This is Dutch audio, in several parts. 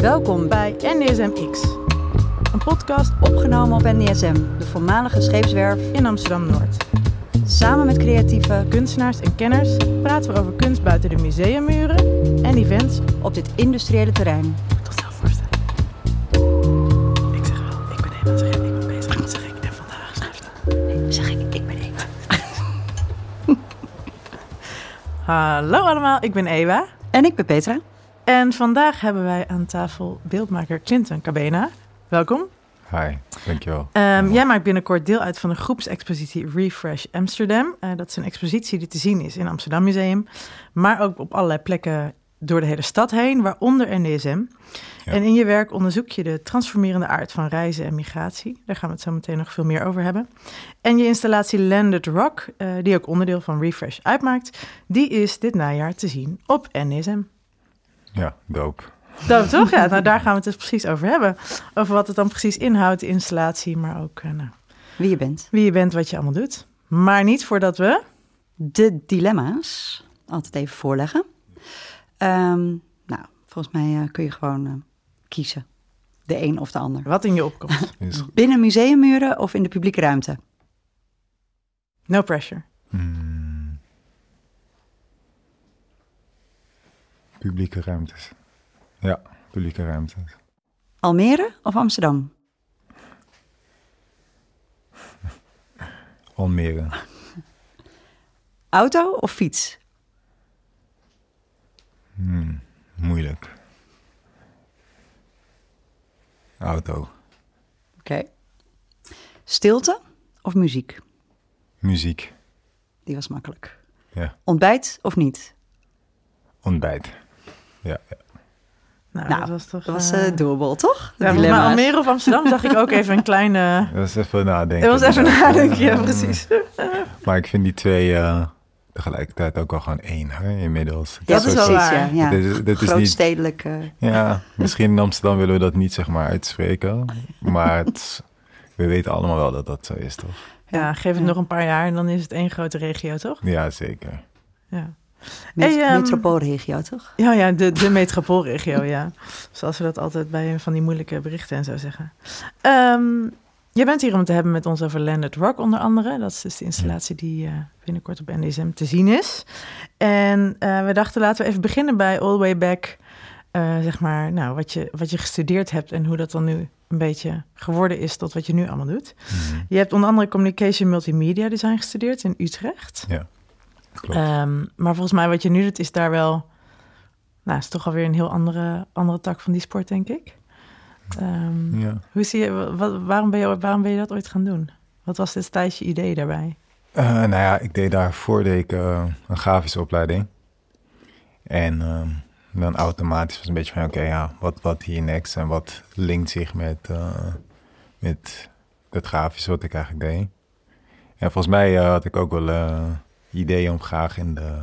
Welkom bij NDSM X, een podcast opgenomen op NDSM, de voormalige scheepswerf in Amsterdam-Noord. Samen met creatieve kunstenaars en kenners praten we over kunst buiten de museummuren en events op dit industriële terrein. Tot snel voorstellen. Ik zeg wel, ik ben Eva, zeg ik, ik ben bezig. Dan zeg ik, en vandaag schrijft Nee, zeg ik, ik ben Eva. Hallo allemaal, ik ben Ewa. En ik ben Petra. En vandaag hebben wij aan tafel beeldmaker Clinton Cabena. Welkom. Hi, dankjewel. Ehm, jij maakt binnenkort deel uit van de groepsexpositie Refresh Amsterdam. Eh, dat is een expositie die te zien is in Amsterdam Museum, maar ook op allerlei plekken door de hele stad heen, waaronder NDSM. Ja. En in je werk onderzoek je de transformerende aard van reizen en migratie. Daar gaan we het zo meteen nog veel meer over hebben. En je installatie Landed Rock, eh, die ook onderdeel van Refresh uitmaakt, die is dit najaar te zien op NDSM. Ja, dope. Dat toch? Ja, nou daar gaan we het dus precies over hebben. Over wat het dan precies inhoudt, de installatie, maar ook eh, nou, Wie je bent. wie je bent, wat je allemaal doet. Maar niet voordat we... De dilemma's altijd even voorleggen. Ehm, nou, volgens mij eh, kun je gewoon eh, kiezen. De een of de ander. Wat in je opkomt. Is, Binnen museummuren of in de publieke ruimte? No pressure. mm, publieke ruimtes. Ja, publieke ruimtes. Almere of Amsterdam? Almere. Auto of fiets? Hmm, moeilijk. Auto. Oké. Stilte of muziek? Muziek. Die was makkelijk. Ja. Ontbijt of niet? Ontbijt. Ja, ja. Nou, Nou, dat was toch... Dat was eh, eh doable, toch? Ja, dilemma's. Almere of Amsterdam zag ik ook even een kleine... Dat is even nadenken. Het was even nadenken, ja, precies. Maar ik vind die twee eh, tegelijkertijd ook wel gewoon één, hè, inmiddels. Het Dat is wel waar. Ja, ja. Dit is- dit is niet- Grootstedelijk. eh, Ja, misschien in Amsterdam willen we dat niet zeg maar uitspreken. Maar het, we weten allemaal wel dat dat zo is, toch? Ja, geef het Ja. nog een paar jaar en dan is het één grote regio, toch? Ja, zeker. Ja. Met, Hey, ehm, metropoolregio, toch? Ja, ja, de, de metropoolregio, ja. Zoals we dat altijd bij van die moeilijke berichten en zo zeggen. Ehm, je bent hier om te hebben met ons over Landed Rock onder andere. Dat is dus de installatie die eh, binnenkort op NDSM te zien is. En eh, we dachten, laten we even beginnen bij All the Way Back. eh, zeg maar, nou, wat je, wat je gestudeerd hebt en hoe dat dan nu een beetje geworden is tot wat je nu allemaal doet. Mhm. Je hebt onder andere Communication Multimedia Design gestudeerd in Utrecht. Ja, Ehm, maar volgens mij wat je nu doet is daar wel... Nou, is toch alweer een heel andere, andere tak van die sport, denk ik. Ehm, ja. Hoe zie je, wat, waarom, ben je, waarom ben je dat ooit gaan doen? Wat was destijds je idee daarbij? Eh, nou ja, ik deed daarvoor deed ik, eh, een grafische opleiding. En ehm, dan automatisch was een beetje van, oké, ja, wat, wat hier next? En wat linkt zich met, eh, met het grafische wat ik eigenlijk deed? En volgens mij had ik ook wel ideeën om graag in de,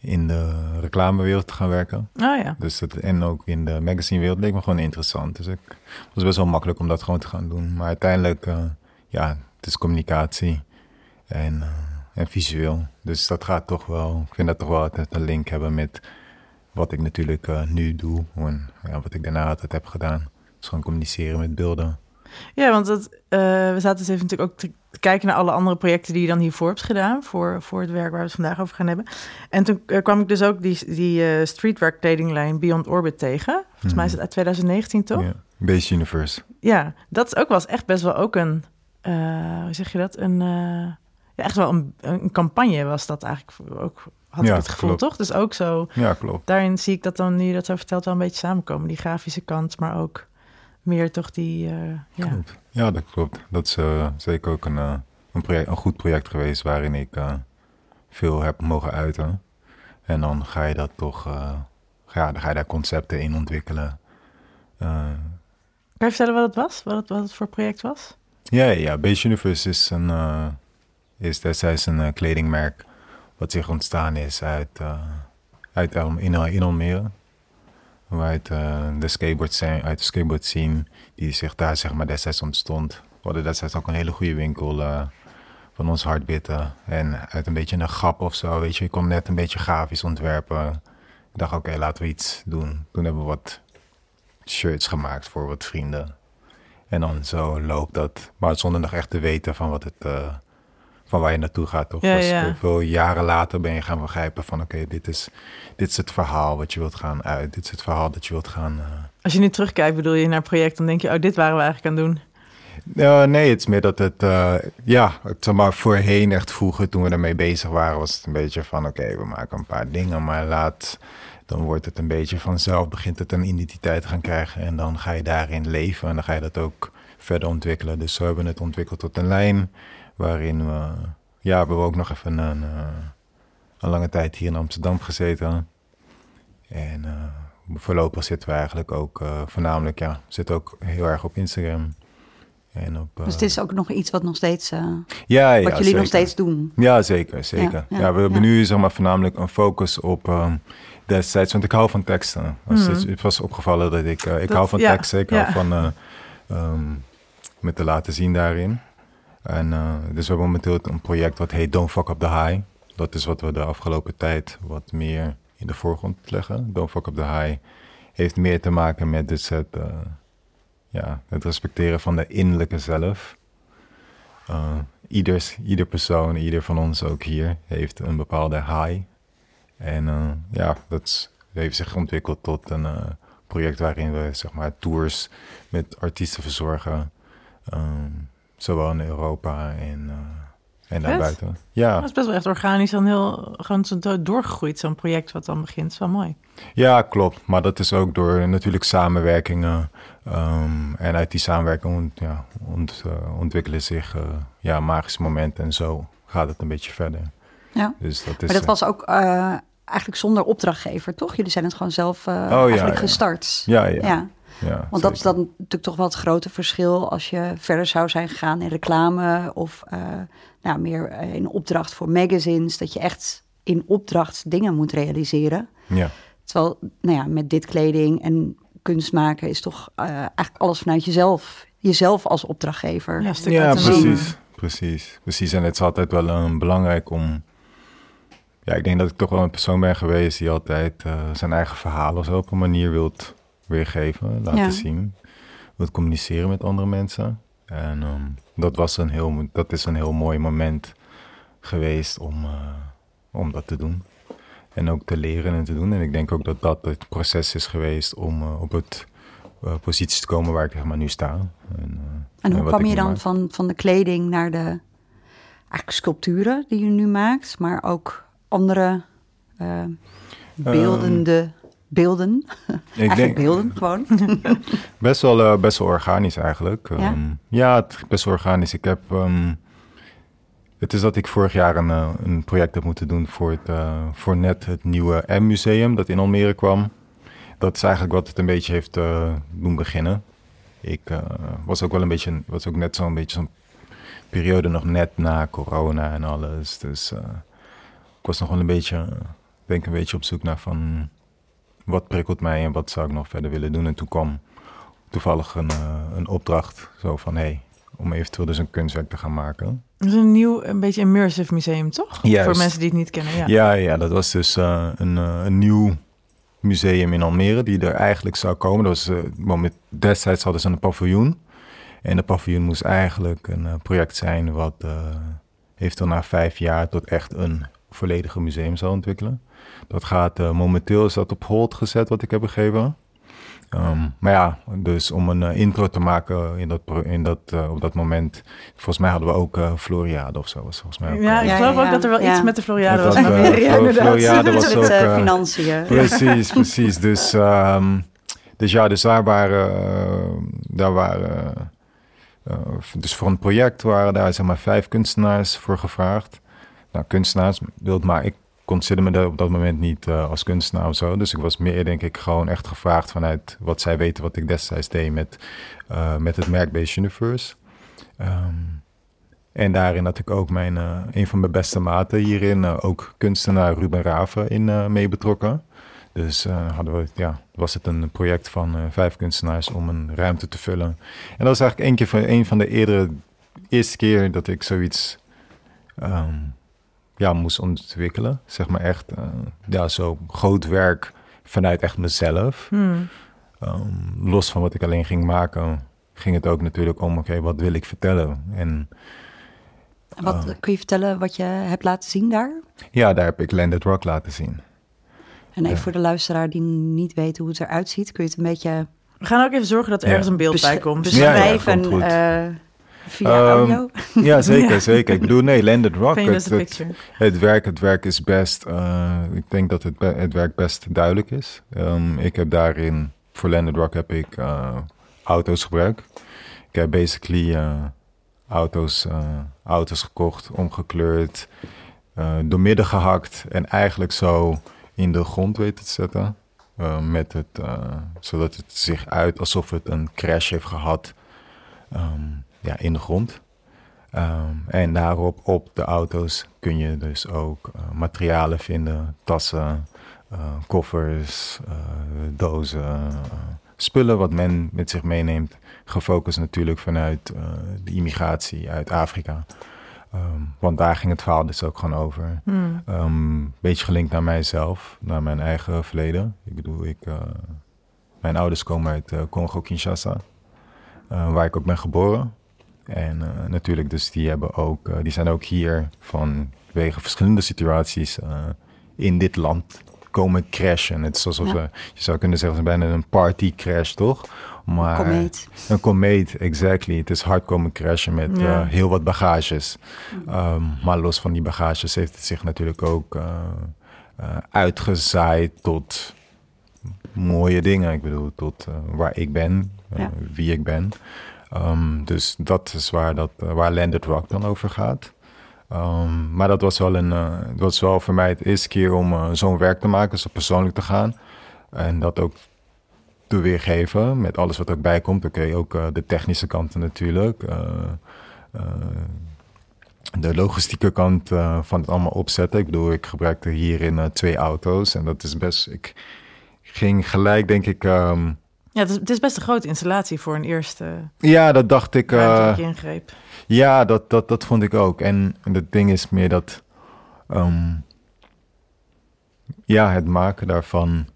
in de reclamewereld te gaan werken. Oh ja, Dus dat, en ook in de magazinewereld leek me gewoon interessant. Dus ik het was best wel makkelijk om dat gewoon te gaan doen. Maar uiteindelijk, eh, ja, het is communicatie en, eh, en visueel. Dus dat gaat toch wel, ik vind dat toch wel altijd een link hebben met wat ik natuurlijk eh, nu doe. En ja, wat ik daarna altijd heb gedaan. Dus gewoon communiceren met beelden. Ja want dat, eh, we zaten dus even natuurlijk ook te, kijken naar alle andere projecten die je dan hiervoor hebt gedaan. Voor, voor het werk waar we het vandaag over gaan hebben. En toen eh, kwam ik dus ook die, die eh, streetwear kledinglijn Beyond Orbit tegen. Volgens mij is het uit 2019 toch? Ja, Base Universe. Ja, dat is ook wel echt best wel ook een, hoe zeg je dat? Een, ja, echt wel een, een campagne was dat eigenlijk ook, had Ja, ik het gevoel, klopt. toch? Dus ook zo, Ja, klopt. daarin zie ik dat dan, nu je dat zo vertelt, wel een beetje samenkomen. Die grafische kant, maar ook meer toch die, eh, ja. Klopt. Ja, dat klopt. Dat is eh, zeker ook een, eh, een, project, een goed project geweest waarin ik veel heb mogen uiten. En dan ga je dat toch, ja, dan ga je daar concepten in ontwikkelen. Eh, Kan je vertellen wat het was? Wat het, wat het voor project was? ja, ja, Base Universe is, een, eh, is destijds een kledingmerk wat zich ontstaan is uit, uit in, in Almere. Eh, skateboard uit de skateboard scene die zich daar zeg maar destijds ontstond. We hadden destijds ook een hele goede winkel eh, van ons hardbitten. En uit een beetje een grap of zo, weet je. Ik kon net een beetje grafisch ontwerpen. Ik dacht, oké, laten we iets doen. Toen hebben we wat shirts gemaakt voor wat vrienden. En dan zo loopt dat. Maar zonder nog echt te weten van wat het... eh, van waar je naartoe gaat, toch? Ja, Dus ja. Veel jaren later ben je gaan begrijpen van... oké, dit, is, dit is het verhaal wat je wilt gaan uit. Dit is het verhaal dat je wilt gaan... eh, Als je nu terugkijkt, bedoel je naar het project, dan denk je, oh, dit waren we eigenlijk aan het doen. Ja, nee, het is meer dat het, eh, ja, het, maar voorheen, echt vroeger, toen we ermee bezig waren, was het een beetje van, oké, we maken een paar dingen, maar laat, dan wordt het een beetje vanzelf, begint het een identiteit te gaan krijgen en dan ga je daarin leven en dan ga je dat ook verder ontwikkelen. Dus zo hebben we het ontwikkeld tot een lijn waarin we, ja, we hebben ook nog even een, eh, een lange tijd hier in Amsterdam gezeten. En eh, voorlopig zitten we eigenlijk ook eh, voornamelijk, ja, zitten ook heel erg op Instagram. En op, Dus dit is ook nog iets wat nog steeds, ja, ja, wat jullie zeker. nog steeds doen. Ja, zeker, zeker. Ja, we hebben nu zeg maar voornamelijk een focus op destijds, want ik hou van teksten. Het, het was opgevallen dat ik, ik Dat- hou van teksten, ik hou van ehm, me te laten zien daarin. En eh, dus we hebben momenteel een project wat heet Don't Fuck Up The High. Dat is wat we de afgelopen tijd wat meer in de voorgrond leggen. Don't Fuck Up The High heeft meer te maken met dus het, eh, ja, het respecteren van de innerlijke zelf. Uh, ieder persoon, ieder van ons ook hier, heeft een bepaalde high. En ja, dat heeft zich ontwikkeld tot een project waarin we zeg maar tours met artiesten verzorgen. ehm, zowel in Europa en, uh, en daarbuiten. Ja. Dat is best wel echt organisch dan heel gewoon zo do- doorgegroeid, zo'n project wat dan begint. Dat is wel mooi. Ja, klopt. Maar dat is ook door natuurlijk samenwerkingen. Um, en uit die samenwerking ont, ja, ont, uh, ontwikkelen zich uh, ja, magische momenten. En zo gaat het een beetje verder. Ja. Dus dat is, maar dat was ook uh, eigenlijk zonder opdrachtgever, toch? Jullie zijn het gewoon zelf uh, oh, eigenlijk ja, ja. gestart. Ja, ja. ja. Ja Want zeker. dat is dan natuurlijk toch wel het grote verschil als je verder zou zijn gegaan in reclame of uh, nou, meer in opdracht voor magazines, dat je echt in opdracht dingen moet realiseren. Ja. Terwijl, nou ja, met dit kleding en kunst maken is toch uh, eigenlijk alles vanuit jezelf, jezelf als opdrachtgever. Ja, ja precies, precies, precies. En het is altijd wel um, belangrijk om. Ja, ik denk dat ik toch wel een persoon ben geweest die altijd uh, zijn eigen verhalen zo op een manier wilt weergeven, laten ja. zien, wilt communiceren met andere mensen. En um, dat, was een heel, dat is een heel mooi moment geweest om, uh, om dat te doen. En ook te leren en te doen. En ik denk ook dat dat het proces is geweest om uh, op het uh, positie te komen waar ik zeg maar, nu sta. En, en hoe kwam je dan van, van de kleding naar de eigenlijk sculpturen die je nu maakt, maar ook andere uh, beeldende beelden? Ik denk, beelden gewoon. best, wel, uh, best wel organisch eigenlijk. Ja, um, ja het best wel organisch. Ik heb. Um, het is dat ik vorig jaar een, uh, een project heb moeten doen voor, het, uh, voor net het nieuwe M-museum dat in Almere kwam. Dat is eigenlijk wat het een beetje heeft uh, doen beginnen. Ik was ook wel een beetje, was ook net zo'n beetje zo'n periode nog net na corona en alles. Dus ik was nog wel een beetje, denk een beetje op zoek naar van wat prikkelt mij en wat zou ik nog verder willen doen. En toen kwam toevallig een, uh, een opdracht zo van hé, hey, om eventueel dus een kunstwerk te gaan maken. Dat is een nieuw, een beetje immersive museum, toch? Juist. Voor mensen die het niet kennen. Ja, ja, ja dat was dus uh, een, uh, een nieuw museum in Almere die er eigenlijk zou komen. Dat was, uh, destijds hadden ze een paviljoen. En de paviljoen moest eigenlijk een project zijn wat uh, eventueel na vijf jaar tot echt een volledige museum zou ontwikkelen. Dat gaat uh, momenteel is dat op hold gezet wat ik heb begrepen. Um, maar ja, dus om een uh, intro te maken in dat, in dat, uh, op dat moment. Volgens mij hadden we ook uh, Floriade of zo. Was volgens mij ook, ja, ik ja, geloof ja, ook dat er wel ja. iets met de Floriade was. uh. Floriade was Met ook, uh, eh, financiën. Precies, precies. Dus, um, dus ja, dus daar waren, uh, daar waren uh, dus voor een project waren daar zeg maar vijf kunstenaars voor gevraagd. Nou, kunstenaars wilt maar ik consider me op dat moment niet uh, als kunstenaar of zo. Dus ik was meer, denk ik, gewoon echt gevraagd vanuit wat zij weten wat ik destijds deed met, uh, met het merk Base Universe. Um, en daarin had ik ook mijn, uh, een van mijn beste maten hierin, ook kunstenaar Ruben Raven, in mee betrokken. Dus hadden we, ja, was het een project van vijf kunstenaars om een ruimte te vullen. En dat was eigenlijk een, keer van, een van de eerdere, eerste keer dat ik zoiets um, ja, moest ontwikkelen. Zeg maar echt, uh, ja, zo groot werk vanuit echt mezelf. Hmm. ehm, los van wat ik alleen ging maken, ging het ook natuurlijk om, oké, wat wil ik vertellen? En Wat, Oh. Kun je vertellen wat je hebt laten zien daar? ja, daar heb ik Landed Rock laten zien. En even Ja. voor de luisteraar die niet weet hoe het eruit ziet, kun je het een beetje We gaan ook even zorgen dat er Ja. ergens een beeld bij komt. Ja, ja, beschrijven komt goed. eh, via Ehm, audio? Ja, zeker, Ja. zeker. Ik bedoel, nee, Landed Rock, het, het, picture. het werk, het werk is best, eh, ik denk dat het, het werk best duidelijk is. Ehm, ik heb daarin, voor Landed Rock heb ik eh, auto's gebruikt. Ik heb basically eh, auto's, auto's gekocht, omgekleurd, doormidden gehakt en eigenlijk zo in de grond weten te zetten. Eh, met het, zodat het zich uit alsof het een crash heeft gehad ehm, ja, in de grond. Ehm, en daarop, op de auto's, kun je dus ook eh, materialen vinden. Tassen, eh, koffers, eh, dozen, spullen wat men met zich meeneemt. Gefocust natuurlijk vanuit de immigratie uit Afrika. Ehm, want daar ging het verhaal dus ook gewoon over. Hmm. Een beetje gelinkt naar mijzelf, naar mijn eigen verleden. Ik bedoel, ik, mijn ouders komen uit Congo-Kinshasa, waar ik ook ben geboren. En eh, natuurlijk, dus die, hebben ook, eh, die zijn ook hier vanwege verschillende situaties eh, in dit land komen crashen. Het is alsof Ja. je zou kunnen zeggen, het is bijna een party crash, toch? Maar, Komeet. een komeet, exactly. Het is hard komen crashen met Ja. heel wat bagages. Ehm, maar los van die bagages heeft het zich natuurlijk ook uitgezaaid tot mooie dingen. Ik bedoel, tot waar ik ben, Ja. wie ik ben. Ehm, dus dat is waar, dat, eh, waar Landed Rock dan over gaat. Ehm, maar dat was wel, een, eh, dat was wel voor mij het eerste keer om eh, zo'n werk te maken, zo persoonlijk te gaan. En dat ook te weergeven met alles wat ook bij komt. Oké, ook eh, de technische kanten natuurlijk. eh, eh, de logistieke kant eh, van het allemaal opzetten. Ik bedoel, ik gebruikte hierin eh, twee auto's en dat is best... Ik ging gelijk, denk ik... ehm, Ja, het is, het is best een grote installatie voor een eerste ja, dat dacht ik... eh, ruimtelijke ingreep. ja, dat, dat, dat vond ik ook. En het ding is meer dat... ehm, ja, het maken daarvan...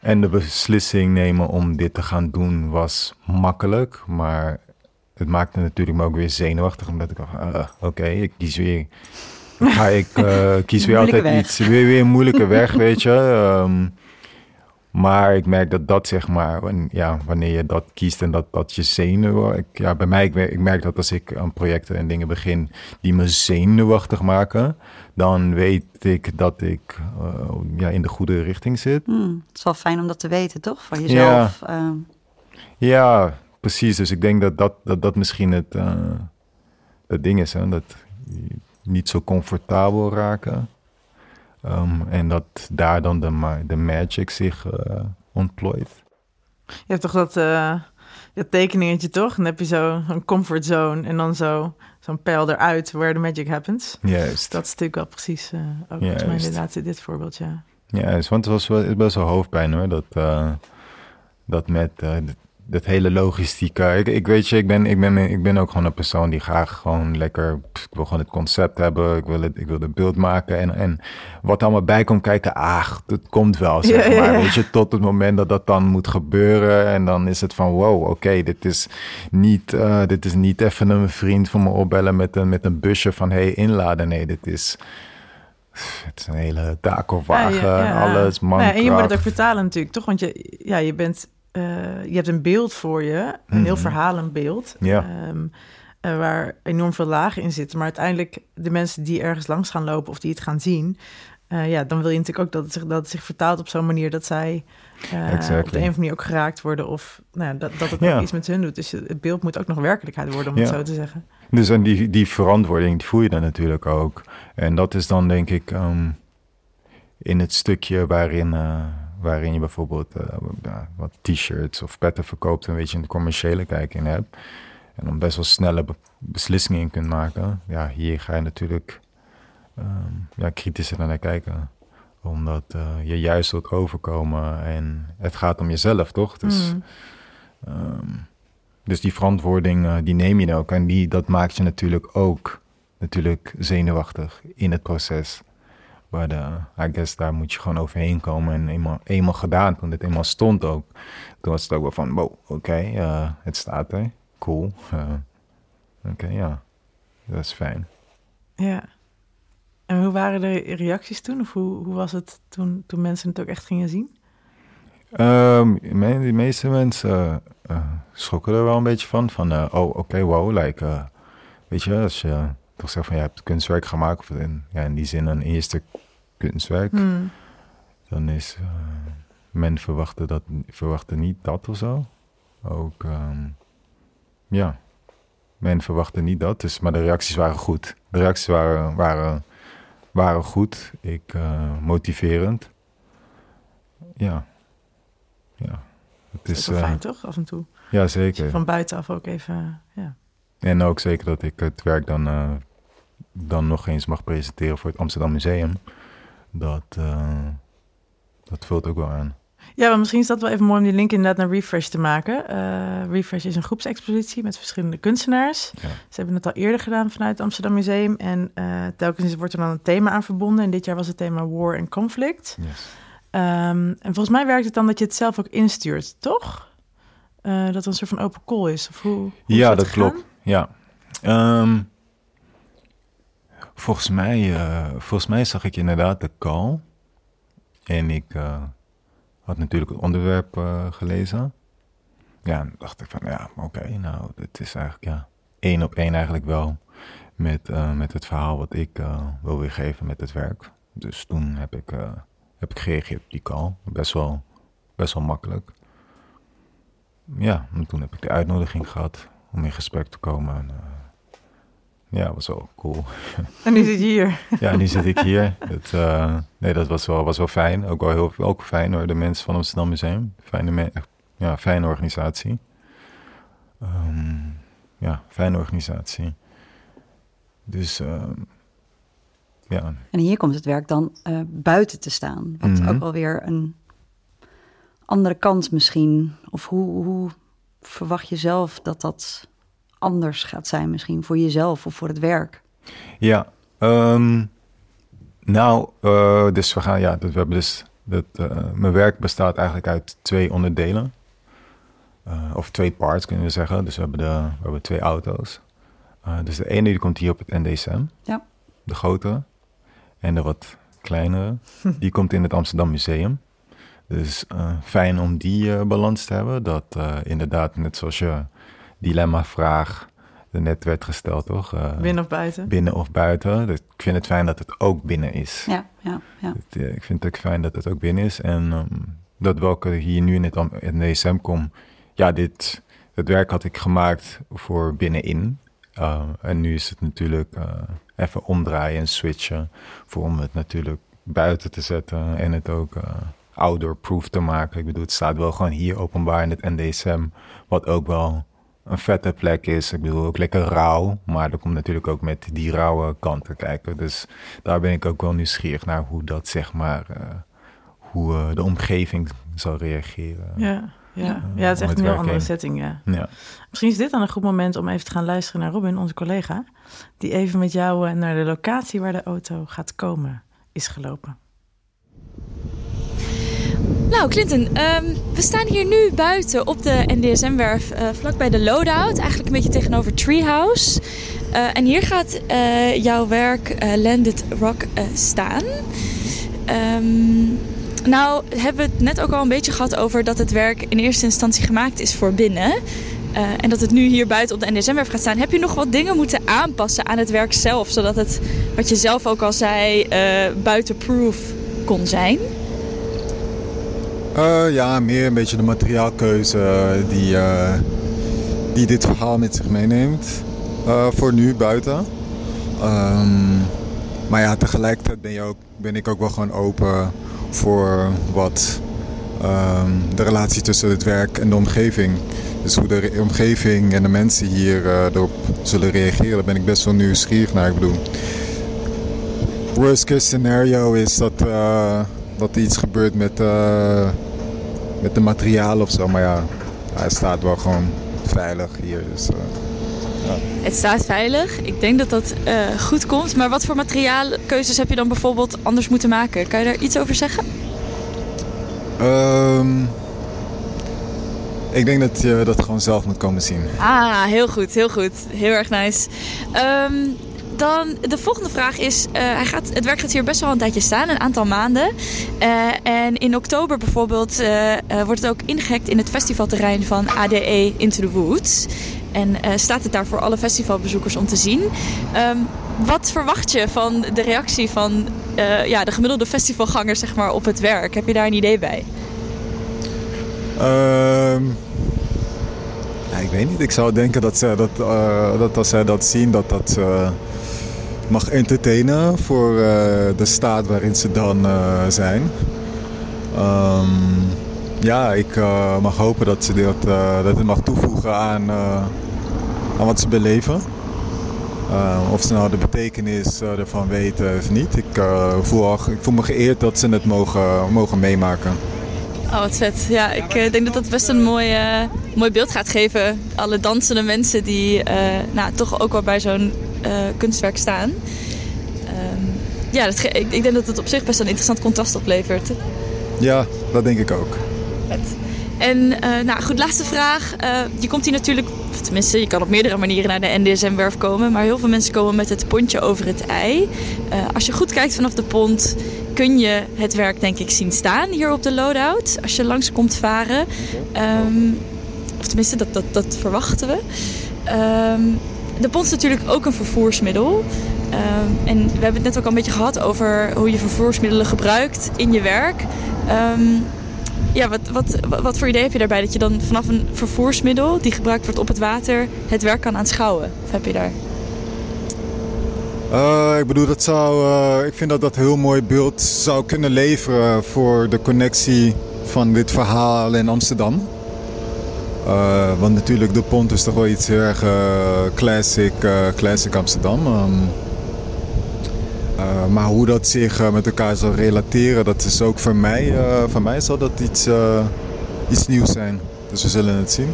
En de beslissing nemen om dit te gaan doen was makkelijk. Maar het maakte natuurlijk me ook weer zenuwachtig. Omdat ik dacht, ah, oké, ik kies weer... Ga ik uh, kies weer altijd weg. iets, weer, weer een moeilijke weg, weet je. Ehm, maar ik merk dat dat, zeg maar, ja, wanneer je dat kiest en dat, dat je zenuwen... Ik, ja, bij mij, ik, merk- ik merk dat als ik aan projecten en dingen begin die me zenuwachtig maken... dan weet ik dat ik eh, ja, in de goede richting zit. Hmm, het is wel fijn om dat te weten, toch? Van jezelf. Ehm, Ja, precies. Dus ik denk dat dat, dat, dat misschien het, eh, het ding is, hè? dat niet zo comfortabel raken. Ehm, en dat daar dan de, de magic zich eh, ontplooit. Je hebt toch dat, eh, dat tekeningetje toch? Dan heb je zo een comfort zone en dan zo zo'n pijl eruit where the magic happens. Juist. Dat is natuurlijk wel precies eh ook volgens mij juist. inderdaad dit voorbeeld, ja. Ja, want het was wel, best wel hoofdpijn hoor. Dat, dat met dat, hele logistieke. Ik, ik weet je, ik ben, ik, ben, ik ben ook gewoon een persoon die graag gewoon lekker. pff, Ik wil gewoon het concept hebben. Ik wil het, ik wil het beeld maken. En, en wat allemaal bij komt kijken. Ach, het komt wel. Zeg Ja, maar. ja. Weet je, tot het moment dat dat dan moet gebeuren. En dan is het van wow, oké, dit is niet. eh, dit is niet even een vriend van me opbellen met een, met een busje van hey, inladen. Nee, dit is. Het is een hele takelwagen, Ja, ja, ja. alles, Nou ja, mankracht. en je moet het ook vertalen natuurlijk, toch? Want je, ja, je, bent, eh, je hebt een beeld voor je, een heel Mhm. verhalenbeeld, Ja. ehm, eh, waar enorm veel lagen in zitten. Maar uiteindelijk, de mensen die ergens langs gaan lopen of die het gaan zien, eh, ja, dan wil je natuurlijk ook dat het zich, dat het zich vertaalt op zo'n manier dat zij Exactly. op de een of andere manier ook geraakt worden of nou, dat, dat het Ja. ook iets met hun doet. Dus het beeld moet ook nog werkelijkheid worden, om Ja. het zo te zeggen. Dus en die, die verantwoording die voel je dan natuurlijk ook. En dat is dan denk ik ehm, in het stukje waarin, waarin je bijvoorbeeld eh, ja, wat t-shirts of petten verkoopt, een beetje in de commerciële kijk in hebt. En dan best wel snelle be- beslissingen in kunt maken. Ja, hier ga je natuurlijk ehm, ja, kritischer naar kijken. Omdat eh, je juist wilt overkomen en het gaat om jezelf, toch? Dus Mm. Ehm, dus die verantwoording, eh, die neem je dan ook. En die, dat maakt je natuurlijk ook natuurlijk zenuwachtig in het proces. Waar de, I guess daar moet je gewoon overheen komen. En eenmaal, eenmaal gedaan, toen het eenmaal stond ook, toen was het ook wel van, wow, oké, eh, het staat er, cool. Uh, oké, ja, dat is fijn. Ja. En hoe waren de reacties toen? Of hoe, hoe was het toen, toen mensen het ook echt gingen zien? Um, de meeste mensen uh, schrokken er wel een beetje van. Van, uh, oh, oké, wow, like, uh, weet je, als je toch zegt van, je hebt kunstwerk gemaakt, of in, ja, in die zin een eerste kunstwerk, Hmm. dan is, men verwachtte, dat, verwachtte niet dat of zo. Ook, um, ja, men verwachtte niet dat, dus, maar de reacties waren goed. De reacties waren, waren, waren goed, ik, motiverend. Ja. Ja. Het is, wel fijn, uh, toch? Af en toe. Ja, zeker. Van buitenaf ook even, ja. En ook zeker dat ik het werk dan, uh, dan nog eens mag presenteren voor het Amsterdam Museum. Dat, uh, dat vult ook wel aan. Ja, maar misschien is dat wel even mooi om die link inderdaad naar Refresh te maken. Uh, Refresh is een groepsexpositie met verschillende kunstenaars. Ja. Ze hebben het al eerder gedaan vanuit het Amsterdam Museum. En telkens wordt er dan een thema aan verbonden. En dit jaar was het thema War en Conflict. Yes. Um, en volgens mij werkt het dan dat je het zelf ook instuurt, toch? Uh, dat er een soort van open call is. Of hoe, hoe ja, dat, dat klopt. Ja. Um, volgens, mij, uh, volgens mij zag ik inderdaad de call. En ik uh, had natuurlijk het onderwerp gelezen. Ja, en dacht ik van ja, oké, nou, het is eigenlijk ja, één op één eigenlijk wel met, met het verhaal wat ik wil weergeven met het werk. Dus toen heb ik heb ik gereageerd op die call. Best wel, best wel makkelijk. Ja, en toen heb ik de uitnodiging gehad om in gesprek te komen. En, uh, ja, was wel cool. En nu zit je hier. ja, nu zit ik hier. Dat, uh, nee, dat was wel, was wel fijn. Ook wel heel ook fijn hoor, de mensen van Amsterdam Museum. Fijne, ja, fijne organisatie. Um, ja, fijne organisatie. Dus... Uh, ja. En hier komt het werk dan uh, buiten te staan. Wat Mhm. ook wel weer een andere kant misschien. Of hoe, hoe verwacht je zelf dat dat anders gaat zijn misschien voor jezelf of voor het werk? Ja, um, nou, uh, dus we gaan, ja, dus we hebben dus, dat, uh, mijn werk bestaat eigenlijk uit twee onderdelen. Uh, of twee parts kunnen we zeggen. Dus we hebben, de, we hebben twee auto's. Dus de ene die komt hier op het NDSM. Ja. De grote. En de wat kleinere, die komt in het Amsterdam Museum. Dus uh, fijn om die uh, balans te hebben. Dat uh, inderdaad, net zoals je dilemma-vraag net werd gesteld, toch? Uh, binnen of buiten? Binnen of buiten. Dus ik vind het fijn dat het ook binnen is. Ja, ja, ja. Het, ik vind het ook fijn dat het ook binnen is. En um, dat welke hier nu in het, in het DSM kom, ja, dit, het werk had ik gemaakt voor binnenin. Uh, en nu is het natuurlijk uh, even omdraaien en switchen voor om het natuurlijk buiten te zetten en het ook uh, outdoor-proof te maken. Ik bedoel, het staat wel gewoon hier openbaar in het NDSM, wat ook wel een vette plek is. Ik bedoel, ook lekker rauw, maar er komt natuurlijk ook met die rauwe kanten kijken. Dus daar ben ik ook wel nieuwsgierig naar hoe dat, zeg maar, uh, hoe uh, de omgeving zal reageren. Ja. Ja, ja, het is echt een heel andere setting, ja. ja. Misschien is dit dan een goed moment om even te gaan luisteren naar Robin, onze collega, die even met jou naar de locatie waar de auto gaat komen is gelopen. Nou, Clinton, um, we staan hier nu buiten op de NDSM-werf, uh, vlakbij de loadout, eigenlijk een beetje tegenover Treehouse. Uh, en hier gaat uh, jouw werk Landed Rock staan. Um, nou, hebben we het net ook al een beetje gehad over dat het werk in eerste instantie gemaakt is voor binnen. En dat het nu hier buiten op de NDSM-werf gaat staan. Heb je nog wat dingen moeten aanpassen aan het werk zelf, zodat het, wat je zelf ook al zei, buitenproof kon zijn? Uh, ja, meer een beetje de materiaalkeuze die, die dit verhaal met zich meeneemt. voor nu buiten. Um, maar ja, tegelijkertijd ben, je ook, ben ik ook wel gewoon open voor wat um, de relatie tussen het werk en de omgeving. Dus hoe de omgeving en de mensen hier erop zullen reageren, daar ben ik best wel nieuwsgierig naar. Ik bedoel, worst case scenario is dat, dat er iets gebeurt met, uh, met de materialen of zo. Maar ja, hij staat wel gewoon veilig hier. Dus, Het staat veilig. Ik denk dat dat eh, goed komt. Maar wat voor materiaalkeuzes heb je dan bijvoorbeeld anders moeten maken? Kan je daar iets over zeggen? Ehm, ik denk dat je dat gewoon zelf moet komen zien. Ah, heel goed, heel goed. Heel erg nice. Ehm, dan de volgende vraag is: eh, hij gaat, het werk gaat hier best wel een tijdje staan, een aantal maanden. Eh, en in oktober bijvoorbeeld eh, wordt het ook ingehekt in het festivalterrein van ADE Into the Woods. En staat het daar voor alle festivalbezoekers om te zien. Ehm, wat verwacht je van de reactie van ja, de gemiddelde festivalganger zeg maar, op het werk? Heb je daar een idee bij? Ehm, ik weet niet. Ik zou denken dat, ze, dat, dat als zij dat zien, dat dat mag entertainen voor uh, de staat waarin ze dan uh, zijn. Um, ja, ik uh, mag hopen dat, ze dat, dat het mag toevoegen aan, aan wat ze beleven. of ze nou de betekenis ervan weten of niet. Ik, voel, ik voel me geëerd dat ze het mogen, mogen meemaken. Oh, wat vet. Ja, ik denk dat dat best een mooi, mooi beeld gaat geven. Alle dansende mensen die nou, toch ook wel bij zo'n kunstwerk staan. Um, ja, dat, ik, ik, denk dat het op zich best een interessant contrast oplevert. Ja, dat denk ik ook. Vet. En nou goed, laatste vraag. Je komt hier natuurlijk, of tenminste, je kan op meerdere manieren naar de NDSM-werf komen. Maar heel veel mensen komen met het pontje over het ei. Als je goed kijkt vanaf de pont, kun je het werk denk ik zien staan hier op de loadout. Als je langs komt varen. Um, of tenminste, dat, dat, dat verwachten we. Um, de pont is natuurlijk ook een vervoersmiddel. Um, en we hebben het net ook al een beetje gehad over hoe je vervoersmiddelen gebruikt in je werk. Ja, wat, wat, wat voor idee heb je daarbij dat je dan vanaf een vervoersmiddel die gebruikt wordt op het water het werk kan aanschouwen? Of heb je daar? Uh, ik bedoel, dat zou, uh, ik vind dat dat een heel mooi beeld zou kunnen leveren voor de connectie van dit verhaal in Amsterdam. Uh, want natuurlijk, de pont is toch wel iets heel erg classic, classic Amsterdam. Um, maar hoe dat zich met elkaar zal relateren, dat is ook voor mij, voor mij zal dat iets, iets nieuws zijn. Dus we zullen het zien.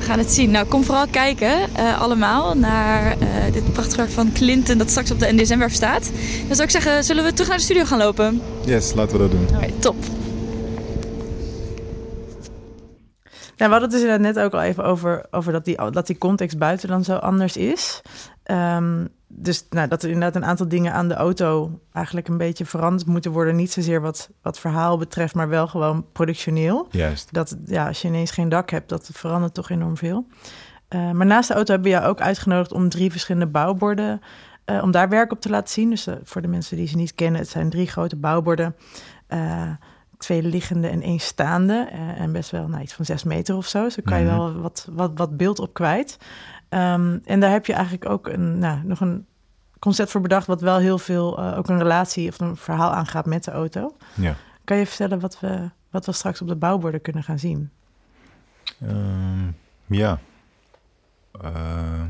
We gaan het zien. Nou, kom vooral kijken, allemaal, naar dit prachtige werk van Clinton dat straks op de NDSM-werf staat. Dan zou ik zeggen, zullen we terug naar de studio gaan lopen? Yes, laten we dat doen. Alright, top. Ja, we hadden het dus net ook al even over, over dat, die, dat die context buiten dan zo anders is. Um, dus nou, dat er inderdaad een aantal dingen aan de auto eigenlijk een beetje veranderd moeten worden. Niet zozeer wat, wat verhaal betreft, maar wel gewoon productioneel. Juist. Dat ja, als je ineens geen dak hebt, dat verandert toch enorm veel. Uh, maar naast de auto hebben we jou ook uitgenodigd om drie verschillende bouwborden, uh, om daar werk op te laten zien. Dus uh, voor de mensen die ze niet kennen, het zijn drie grote bouwborden twee liggende en één staande. En best wel nou, iets van zes meter of zo. Zo kan je mhm. wel wat, wat, wat beeld op kwijt. Um, en daar heb je eigenlijk ook een, nou, nog een concept voor bedacht... wat wel heel veel, uh, ook een relatie of een verhaal aangaat met de auto. Ja. Kan je vertellen wat we, wat we straks op de bouwborden kunnen gaan zien? Um, ja. Uh,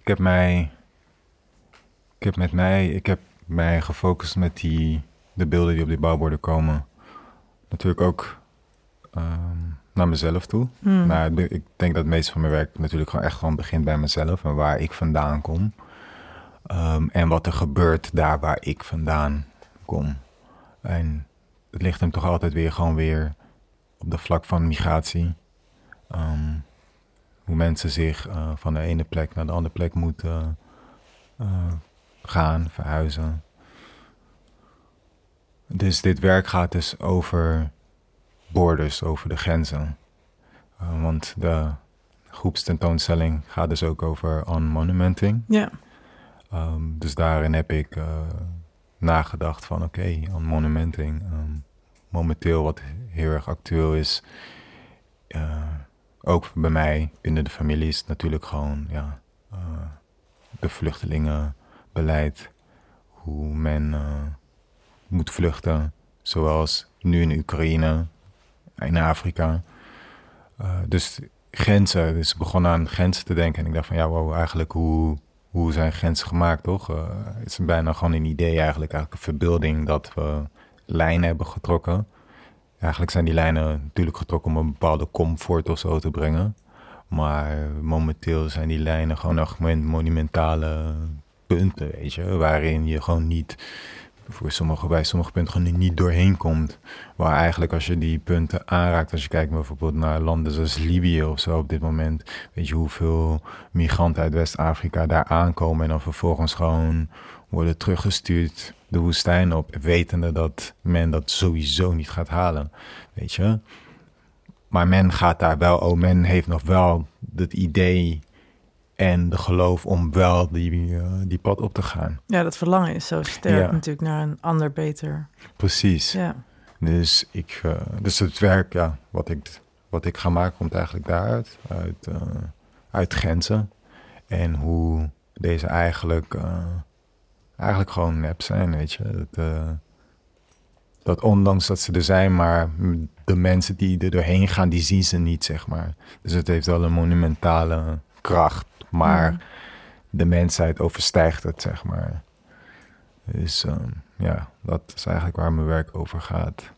ik heb mij... Ik heb met mij... Ik heb mij gefocust met die, de beelden die op die bouwborden komen natuurlijk ook ehm, naar mezelf toe. Hmm. Maar ik denk dat het meeste van mijn werk natuurlijk gewoon echt gewoon begint bij mezelf en waar ik vandaan kom. Ehm, en wat er gebeurt daar waar ik vandaan kom. En het ligt hem toch altijd weer gewoon weer op de vlak van migratie. Ehm, hoe mensen zich uh, van de ene plek naar de andere plek moeten uh, gaan, verhuizen. Dus dit werk gaat dus over borders, over de grenzen. Uh, want de groepstentoonstelling gaat dus ook over on-monumenting. Ja. Um, dus daarin heb ik uh, nagedacht van oké, okay, on-monumenting. Um, momenteel wat heel erg actueel is, uh, ook bij mij binnen de familie is natuurlijk gewoon ja, de vluchtelingenbeleid. Hoe men moet vluchten. Zoals nu in Oekraïne, in Afrika. Uh, dus grenzen, dus ik aan grenzen te denken. En ik dacht van ja, wow, eigenlijk hoe, hoe zijn grenzen gemaakt, toch? Uh, het is bijna gewoon een idee eigenlijk, eigenlijk een verbeelding dat we lijnen hebben getrokken. Eigenlijk zijn die lijnen natuurlijk getrokken om een bepaalde comfort of zo te brengen. Maar momenteel zijn die lijnen gewoon echt monumentale punten, weet je. Waarin je gewoon niet, voor sommige, bij sommige punten gewoon niet doorheen komt. Waar eigenlijk als je die punten aanraakt, als je kijkt bijvoorbeeld naar landen zoals Libië of zo op dit moment. Weet je hoeveel migranten uit West-Afrika daar aankomen en dan vervolgens gewoon worden teruggestuurd de woestijn op, wetende dat men dat sowieso niet gaat halen. Weet je? Maar men gaat daar wel, oh, men heeft nog wel het idee en de geloof om wel die, uh, die pad op te gaan. Ja, dat verlangen is zo sterk ja. natuurlijk naar een ander beter. Precies. Ja. Dus, ik, uh, dus het werk ja, wat, ik, wat ik ga maken komt eigenlijk daaruit, uit, uh, uit grenzen. En hoe deze eigenlijk, eigenlijk gewoon nep zijn, weet je. Dat, dat ondanks dat ze er zijn, maar de mensen die er doorheen gaan, die zien ze niet, zeg maar. Dus het heeft wel een monumentale kracht, maar mm. de mensheid overstijgt het, zeg maar. Dus um, ja, dat is eigenlijk waar mijn werk over gaat.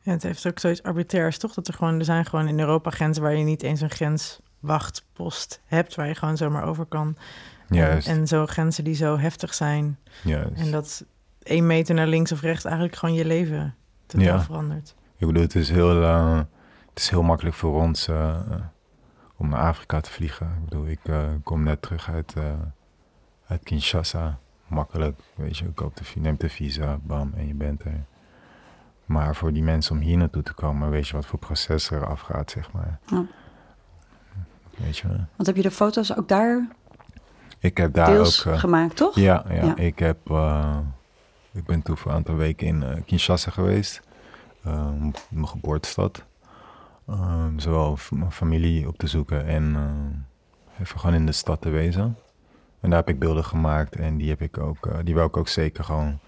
Ja, het heeft ook zoiets arbitrairs, toch? Dat er gewoon, er zijn gewoon in Europa grenzen waar je niet eens een grenswachtpost hebt, waar je gewoon zomaar over kan. Juist. En, en zo grenzen die zo heftig zijn. Juist. En dat één meter naar links of rechts eigenlijk gewoon je leven totaal Ja. verandert. Ik bedoel, het is heel, uh, het is heel makkelijk voor ons uh, om naar Afrika te vliegen. Ik bedoel, ik uh, kom net terug uit, uit Kinshasa. Makkelijk, weet je, koopt de, neemt de visa, bam, en je bent er. Maar voor die mensen om hier naartoe te komen, weet je wat voor proces er afgaat, zeg maar. Ja. Weet je. Want heb je de foto's ook daar Ik heb daar deels ook... gemaakt, toch? Ja, ja, Ja. ik heb... ik ben toen voor een aantal weken in Kinshasa geweest. Mijn geboortestad. Uh, zowel familie op te zoeken en uh, even gewoon in de stad te wezen. En daar heb ik beelden gemaakt en die heb ik ook, die wil ik ook zeker gewoon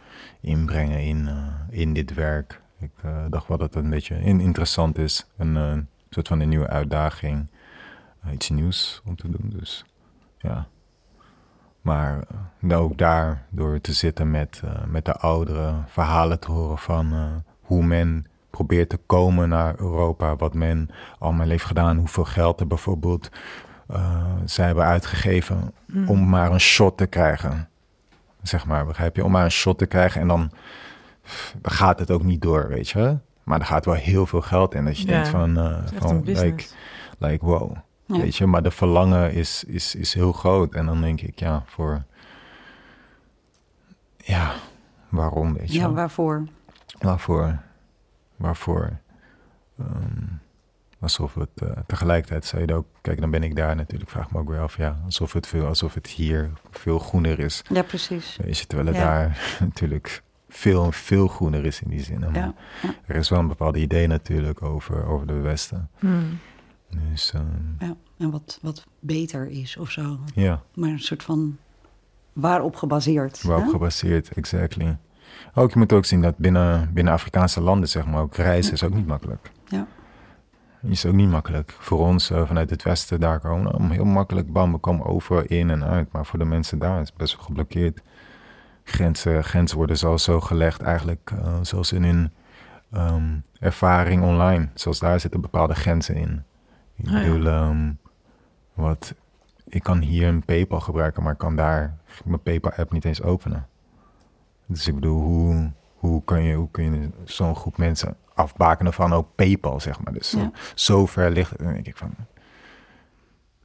inbrengen in, in dit werk. Ik dacht wel dat het een beetje interessant is. Een, soort van een nieuwe uitdaging. iets nieuws om te doen, dus ja. Maar ook daar, door te zitten met, met de ouderen, verhalen te horen van hoe men probeert te komen naar Europa, wat men allemaal heeft gedaan, hoeveel geld er bijvoorbeeld uh, zij hebben uitgegeven mm. om maar een shot te krijgen. Zeg maar, begrijp je? Om maar een shot te krijgen en dan, dan gaat het ook niet door, weet je. Maar er gaat wel heel veel geld in. Dat je Ja, denkt van, uh, van like, like wow. Ja. Weet je, maar de verlangen is, is, is heel groot. En dan denk ik, ja, voor... Ja, waarom, weet je Ja, waarvoor? Waarvoor? Waarvoor? Ehm, alsof het uh, tegelijkertijd zei je ook, kijk, dan ben ik daar natuurlijk. Vraag me ook weer af, ja, alsof het, veel, alsof het hier veel groener is. Ja, precies. Weet je, terwijl het Ja. daar natuurlijk veel, veel groener is in die zin. Ja, ja. Er is wel een bepaald idee natuurlijk over, over de Westen. Hmm. Dus ehm, Ja, en wat, wat beter is of zo. ja, Maar een soort van waarop gebaseerd. waarop hè? gebaseerd, exactly. Ook, je moet ook zien dat binnen, binnen Afrikaanse landen, zeg maar, ook reizen is ook niet makkelijk. Ja. Is ook niet makkelijk. Voor ons eh, vanuit het westen daar komen, nou, heel makkelijk, bam, we komen over in en uit. Maar voor de mensen daar is het best wel geblokkeerd. Grenzen, grenzen worden zo, zo gelegd eigenlijk, eh, zoals in hun ehm, ervaring online. Zoals daar zitten bepaalde grenzen in. Ik Ah, ja. bedoel, ehm, wat, ik kan hier een PayPal gebruiken, maar ik kan daar mijn PayPal-app niet eens openen. Dus ik bedoel, hoe, hoe kun je, hoe kun je zo'n groep mensen afbakenen van ook PayPal, zeg maar. Dus zo, Ja. zo ver ligt het. Dan denk ik van,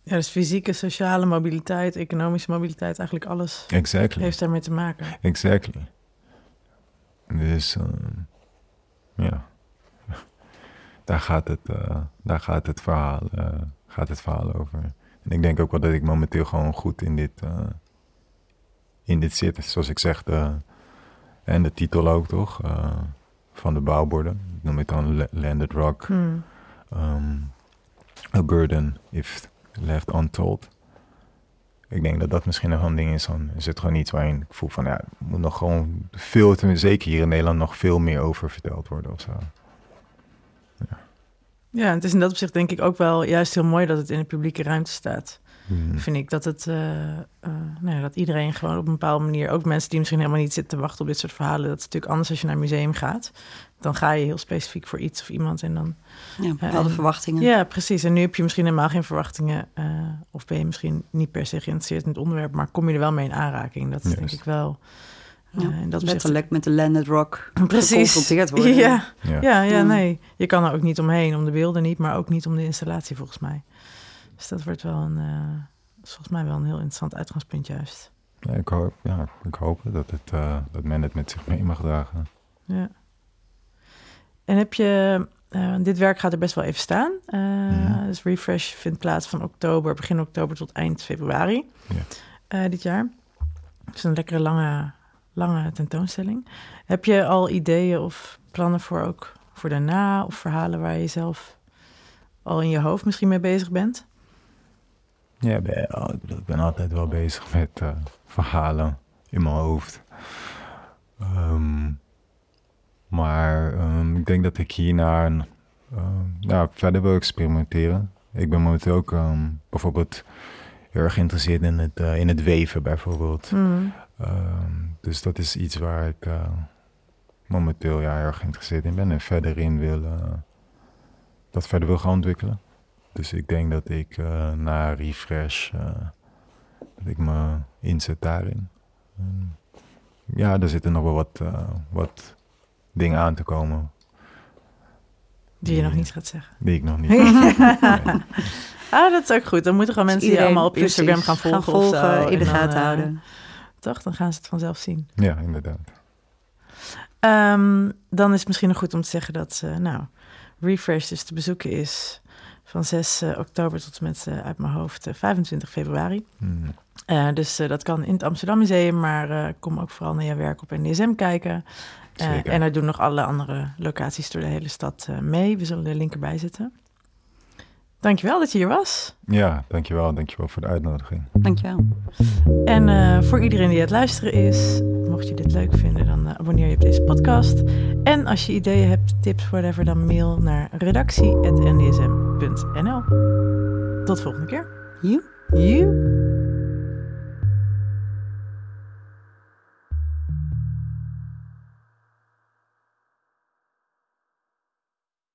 Ja, dus fysieke, sociale mobiliteit, economische mobiliteit, eigenlijk alles exactly, heeft daarmee te maken. exactly. Dus, ehm, ja. Daar gaat het, eh, daar gaat het, verhaal, eh, gaat het verhaal over. En ik denk ook wel dat ik momenteel gewoon goed in dit, eh, in dit zit. Zoals ik zeg, de, en de titel ook toch, eh, van de bouwborden. Ik noem het dan La- Landed Rock. Hmm. um, a burden if left untold. Ik denk dat dat misschien nog een ding is. Dan is het gewoon iets waarin ik voel van ja, er moet nog gewoon veel, zeker hier in Nederland, nog veel meer over verteld worden of zo. Ja, het is in dat opzicht denk ik ook wel juist heel mooi dat het in de publieke ruimte staat. Hmm. vind ik dat het, eh, eh, nou ja, dat iedereen gewoon op een bepaalde manier, ook mensen die misschien helemaal niet zitten te wachten op dit soort verhalen, dat is natuurlijk anders als je naar een museum gaat. Dan ga je heel specifiek voor iets of iemand en dan Ja, bepaalde en- verwachtingen. Ja, precies. En nu heb je misschien helemaal geen verwachtingen. eh, of ben je misschien niet per se geïnteresseerd in het onderwerp, maar kom je er wel mee in aanraking. Dat is denk ik wel. eh, Ja, dat met de landed rock Precies. geconfronteerd worden. Ja, ja, Ja. nee. Je kan er ook niet omheen, om de beelden niet, maar ook niet om de installatie volgens mij. Dus dat wordt wel een, eh, volgens mij wel een heel interessant uitgangspunt juist. Ja, ik, hoop, ja, ik hoop dat, het, eh, dat men het met zich mee mag dragen. Ja. En heb je, eh, dit werk gaat er best wel even staan. Mhm. Dus Refresh vindt plaats van oktober, begin oktober tot eind februari Ja. dit jaar. Het is een lekkere lange, lange tentoonstelling. Heb je al ideeën of plannen voor ook voor daarna of verhalen waar je zelf al in je hoofd misschien mee bezig bent? Ja, ik ben, oh, ik bedoel, ik ben altijd wel bezig met eh, verhalen in mijn hoofd. Ehm, maar ehm, ik denk dat ik hierna ehm, ja, verder wil experimenteren. Ik ben momenteel ook bijvoorbeeld heel erg geïnteresseerd in het, eh, in het weven bijvoorbeeld. Ehm, dus dat is iets waar ik eh, momenteel ja, heel erg geïnteresseerd in ben en verder in wil, dat verder wil gaan ontwikkelen. Dus ik denk dat ik eh, na refresh, eh, dat ik me inzet daarin. Ehm, ja, er zitten nog wel wat, eh, wat dingen aan te komen Die je nog niet gaat zeggen. die ik nog niet. Nee. Ah, dat is ook goed. Dan moeten gewoon mensen die allemaal op Instagram gaan volgen. of zo. in de gaten houden. Toch? Dan gaan ze het vanzelf zien. Ja, inderdaad. Ehm, dan is het misschien nog goed om te zeggen dat eh, nou, Refresh dus te bezoeken is van 6 eh, oktober tot en met eh, uit mijn hoofd eh, 25 februari. Mm. Eh, dus eh, dat kan in het Amsterdam Museum, maar eh, kom ook vooral naar je werk op NDSM kijken. Eh, en er doen nog alle andere locaties door de hele stad eh, mee. We zullen de link erbij zetten. Dankjewel dat je hier was. Ja, dankjewel. Dankjewel voor de uitnodiging. Dankjewel. En eh, voor iedereen die aan het luisteren is, mocht je dit leuk vinden, dan eh, abonneer je op deze podcast. En als je ideeën hebt, tips, whatever, dan mail naar redactie.ndsm.nl. Tot volgende keer. Joe. Joe.